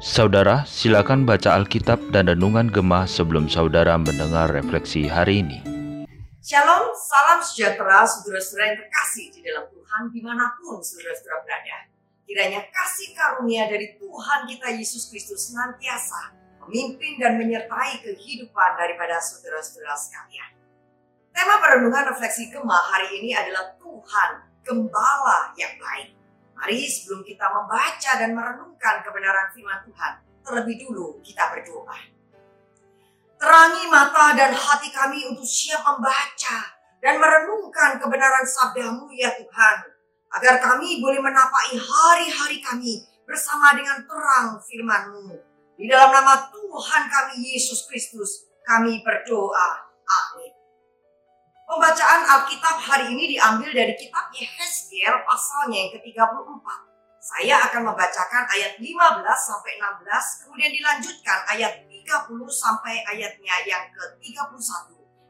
Saudara, silakan baca Alkitab dan Renungan Gemah sebelum saudara mendengar refleksi hari ini. Shalom, salam sejahtera saudara-saudara yang terkasih di dalam Tuhan di mana pun saudara-saudara berada. Kiranya kasih karunia dari Tuhan kita Yesus Kristus senantiasa memimpin dan menyertai kehidupan daripada saudara-saudara sekalian. Tema perenungan refleksi Gemah hari ini adalah Tuhan, Gembala yang baik. Mari sebelum kita membaca dan merenungkan kebenaran firman Tuhan, terlebih dulu kita berdoa. Terangi mata dan hati kami untuk siap membaca dan merenungkan kebenaran sabdamu ya Tuhan. Agar kami boleh menapai hari-hari kami bersama dengan terang firman-Mu. Di dalam nama Tuhan kami Yesus Kristus, kami berdoa. Amin. Pembacaan Alkitab hari ini diambil dari kitab Yehezkiel pasalnya yang ke-34. Saya akan membacakan ayat 15 sampai 16, kemudian dilanjutkan ayat 30 sampai ayatnya yang ke-31.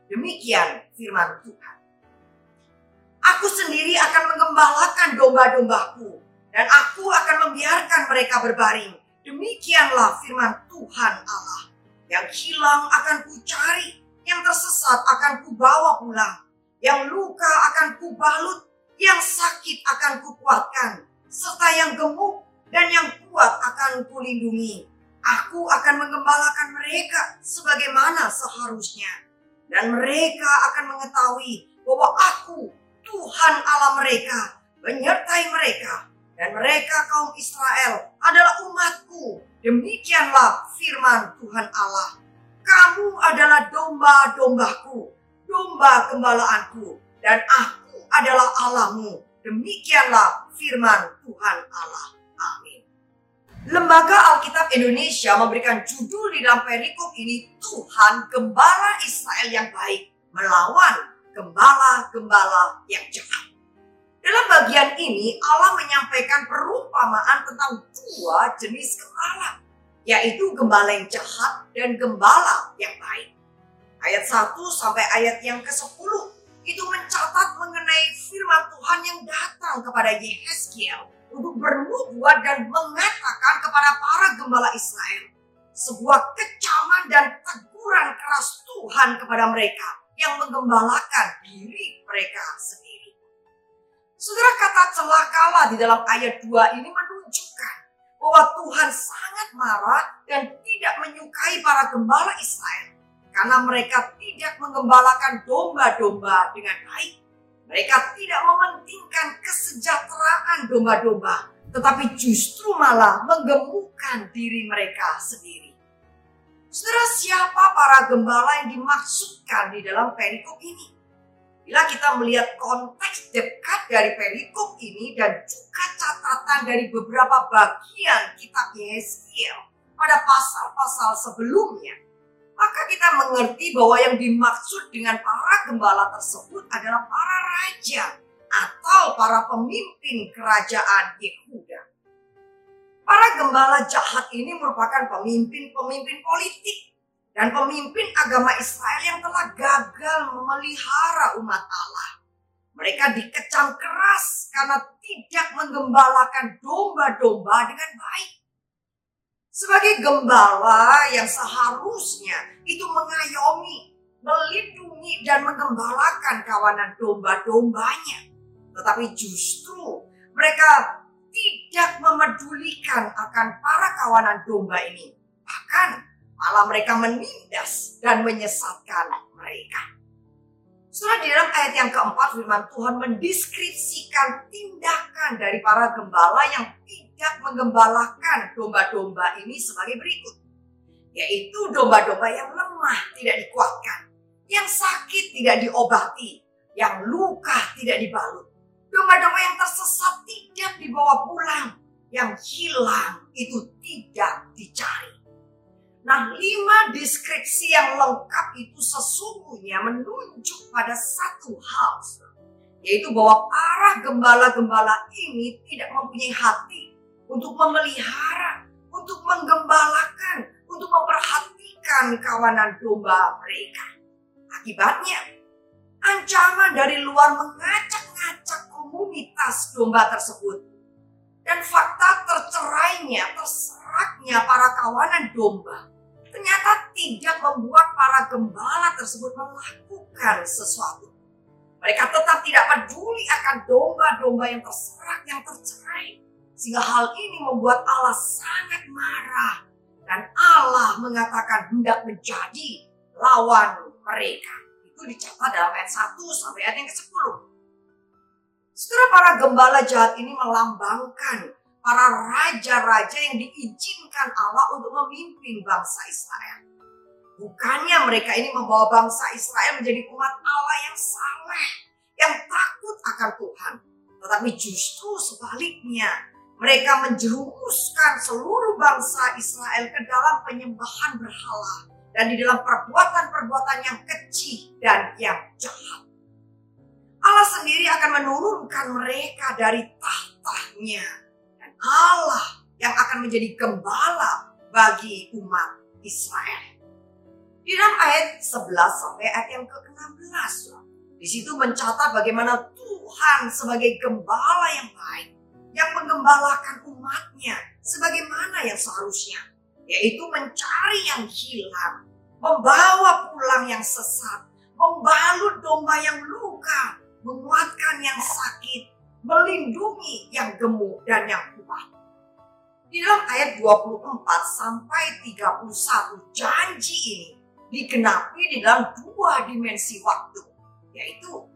Demikian firman Tuhan. Aku sendiri akan mengembalakan domba-dombaku, dan aku akan membiarkan mereka berbaring. Demikianlah firman Tuhan Allah. Yang hilang akan kucari, yang tersesat akan kubawa pulang, yang luka akan kubalut, yang sakit akan kukuatkan, serta yang gemuk dan yang kuat akan kulindungi. Aku akan mengembalakan mereka sebagaimana seharusnya, dan mereka akan mengetahui bahwa aku, Tuhan Allah mereka, menyertai mereka, dan mereka kaum Israel adalah umatku. Demikianlah firman Tuhan Allah. Kamu adalah domba-dombaku, domba gembalaanku, dan aku adalah Allahmu. Demikianlah firman Tuhan Allah. Amin. Lembaga Alkitab Indonesia memberikan judul di dalam perikop ini Tuhan Gembala Israel yang baik melawan gembala-gembala yang jahat. Dalam bagian ini Allah menyampaikan perumpamaan tentang dua jenis gembala yaitu gembala yang jahat dan gembala yang baik. Ayat 1 sampai ayat yang ke-10 itu mencatat mengenai firman Tuhan yang datang kepada Yehezkiel untuk bernubuat dan mengatakan kepada para gembala Israel sebuah kecaman dan teguran keras Tuhan kepada mereka yang menggembalakan diri mereka sendiri. Saudara kata celakalah di dalam ayat 2 ini menunjukkan bahwa Tuhan sangat marah dan tidak menyukai para gembala Israel karena mereka tidak menggembalakan domba-domba dengan baik. Mereka tidak mementingkan kesejahteraan domba-domba, tetapi justru malah menggemukkan diri mereka sendiri. Saudara, siapa para gembala yang dimaksudkan di dalam perikop ini? Bila kita melihat konteks dekat dari perikop ini dan juga catatan dari beberapa bagian kitab Yeskiel pada pasal-pasal sebelumnya, maka kita mengerti bahwa yang dimaksud dengan para gembala tersebut adalah para raja atau para pemimpin kerajaan Yehuda. Para gembala jahat ini merupakan pemimpin-pemimpin politik dan pemimpin agama Israel yang telah gagal memelihara umat Allah. Mereka dikecam keras karena tidak menggembalakan domba-domba dengan baik. Sebagai gembala yang seharusnya itu mengayomi, melindungi dan menggembalakan kawanan domba-dombanya. Tetapi justru mereka tidak memedulikan akan para kawanan domba ini. Bahkan malah mereka menindas dan menyesatkan mereka. Setelah di dalam ayat yang keempat firman Tuhan mendeskripsikan tindakan dari para gembala yang tidak menggembalakan domba-domba ini sebagai berikut. Yaitu domba-domba yang lemah tidak dikuatkan, yang sakit tidak diobati, yang luka tidak dibalut. Domba-domba yang tersesat tidak dibawa pulang, yang hilang itu tidak dicari. Nah, lima deskripsi yang lengkap itu sesungguhnya menunjuk pada satu hal, yaitu bahwa para gembala-gembala ini tidak mempunyai hati untuk memelihara, untuk menggembalakan, untuk memperhatikan kawanan domba mereka. Akibatnya, ancaman dari luar mengacak-ngacak komunitas domba tersebut. Dan fakta tercerainya, terseraknya para kawanan domba ternyata tidak membuat para gembala tersebut melakukan sesuatu. Mereka tetap tidak peduli akan domba-domba yang terserak, yang tercerai. Sehingga hal ini membuat Allah sangat marah. Dan Allah mengatakan hendak menjadi lawan mereka. Itu dicatat dalam ayat 1 sampai ayat yang ke-10. Setelah para gembala jahat ini melambangkan para raja-raja yang diizinkan Allah untuk memimpin bangsa Israel. Bukannya mereka ini membawa bangsa Israel menjadi umat Allah yang saleh, yang takut akan Tuhan. Tetapi justru sebaliknya, mereka menjerumuskan seluruh bangsa Israel ke dalam penyembahan berhala dan di dalam perbuatan-perbuatan yang kecil dan yang jahat. Allah sendiri akan menurunkan mereka dari tahtanya dan Allah yang akan menjadi gembala bagi umat Israel. Di dalam ayat 11 sampai ayat yang ke-16, di situ mencatat bagaimana Tuhan sebagai gembala yang baik yang menggembalakan umatnya sebagaimana yang seharusnya, yaitu mencari yang hilang, membawa pulang yang sesat, membalut domba yang luka, menguatkan yang sakit, melindungi yang gemuk dan yang kuat. Di dalam ayat 24 sampai 31 janji ini digenapi di dalam dua dimensi waktu, yaitu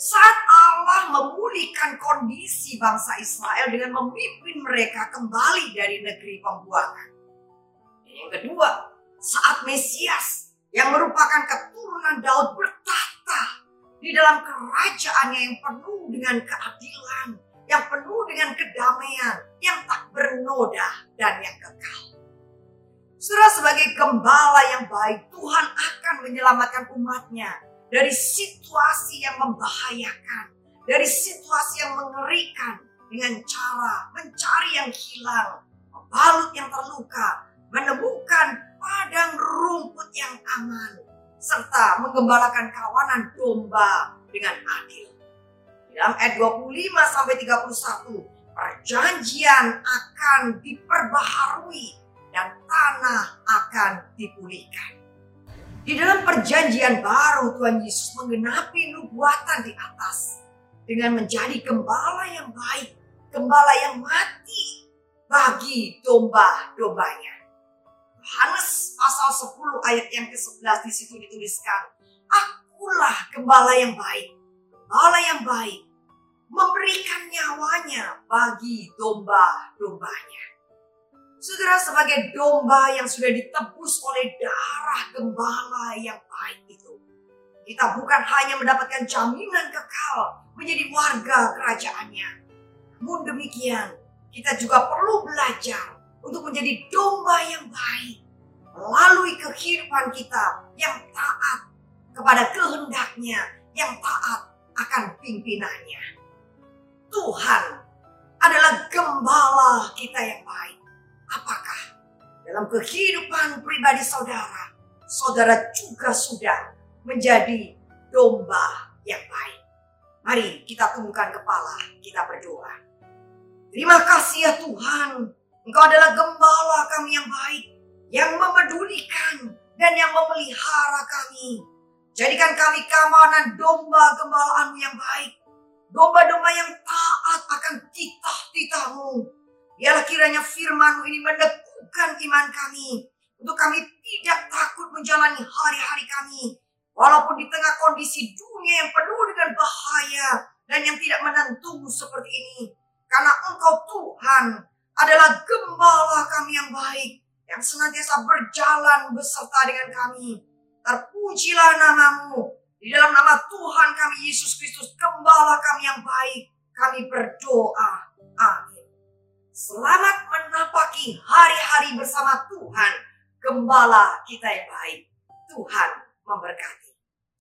saat Allah memulihkan kondisi bangsa Israel dengan memimpin mereka kembali dari negeri pembuangan. Yang kedua, saat Mesias yang merupakan keturunan Daud bertahta di dalam kerajaannya yang penuh dengan keadilan, yang penuh dengan kedamaian, yang tak bernoda dan yang kekal. Surah sebagai gembala yang baik, Tuhan akan menyelamatkan umatnya dari situasi yang membahayakan, dari situasi yang mengerikan dengan cara mencari yang hilang, membalut yang terluka, menemukan padang rumput yang aman, serta menggembalakan kawanan domba dengan adil. Dalam ayat 25 sampai 31, perjanjian akan diperbaharui dan tanah akan dipulihkan. Di dalam perjanjian baru Tuhan Yesus menggenapi nubuatan di atas dengan menjadi gembala yang baik, gembala yang mati bagi domba-dombanya. Yohanes pasal 10 ayat yang ke-11 di situ dituliskan, Akulah gembala yang baik, gembala yang baik, memberikan nyawanya bagi domba-dombanya. Saudara sebagai domba yang sudah ditebus oleh darah gembala yang baik itu. Kita bukan hanya mendapatkan jaminan kekal menjadi warga kerajaannya. Namun demikian, kita juga perlu belajar untuk menjadi domba yang baik. Melalui kehidupan kita yang taat kepada kehendaknya, yang taat akan pimpinannya. Tuhan adalah gembala kita yang baik dalam kehidupan pribadi saudara, saudara juga sudah menjadi domba yang baik? Mari kita tundukkan kepala, kita berdoa. Terima kasih ya Tuhan, Engkau adalah gembala kami yang baik, yang memedulikan dan yang memelihara kami. Jadikan kami kawanan domba gembalaanmu yang baik. Domba-domba yang taat akan titah-titahmu Biarlah kiranya firman ini meneguhkan iman kami. Untuk kami tidak takut menjalani hari-hari kami. Walaupun di tengah kondisi dunia yang penuh dengan bahaya dan yang tidak menentu seperti ini. Karena engkau Tuhan adalah gembala kami yang baik. Yang senantiasa berjalan beserta dengan kami. Terpujilah namamu. Di dalam nama Tuhan kami Yesus Kristus, gembala kami yang baik. Kami berdoa. Amin. Selamat menapaki hari-hari bersama Tuhan, gembala kita yang baik. Tuhan memberkati.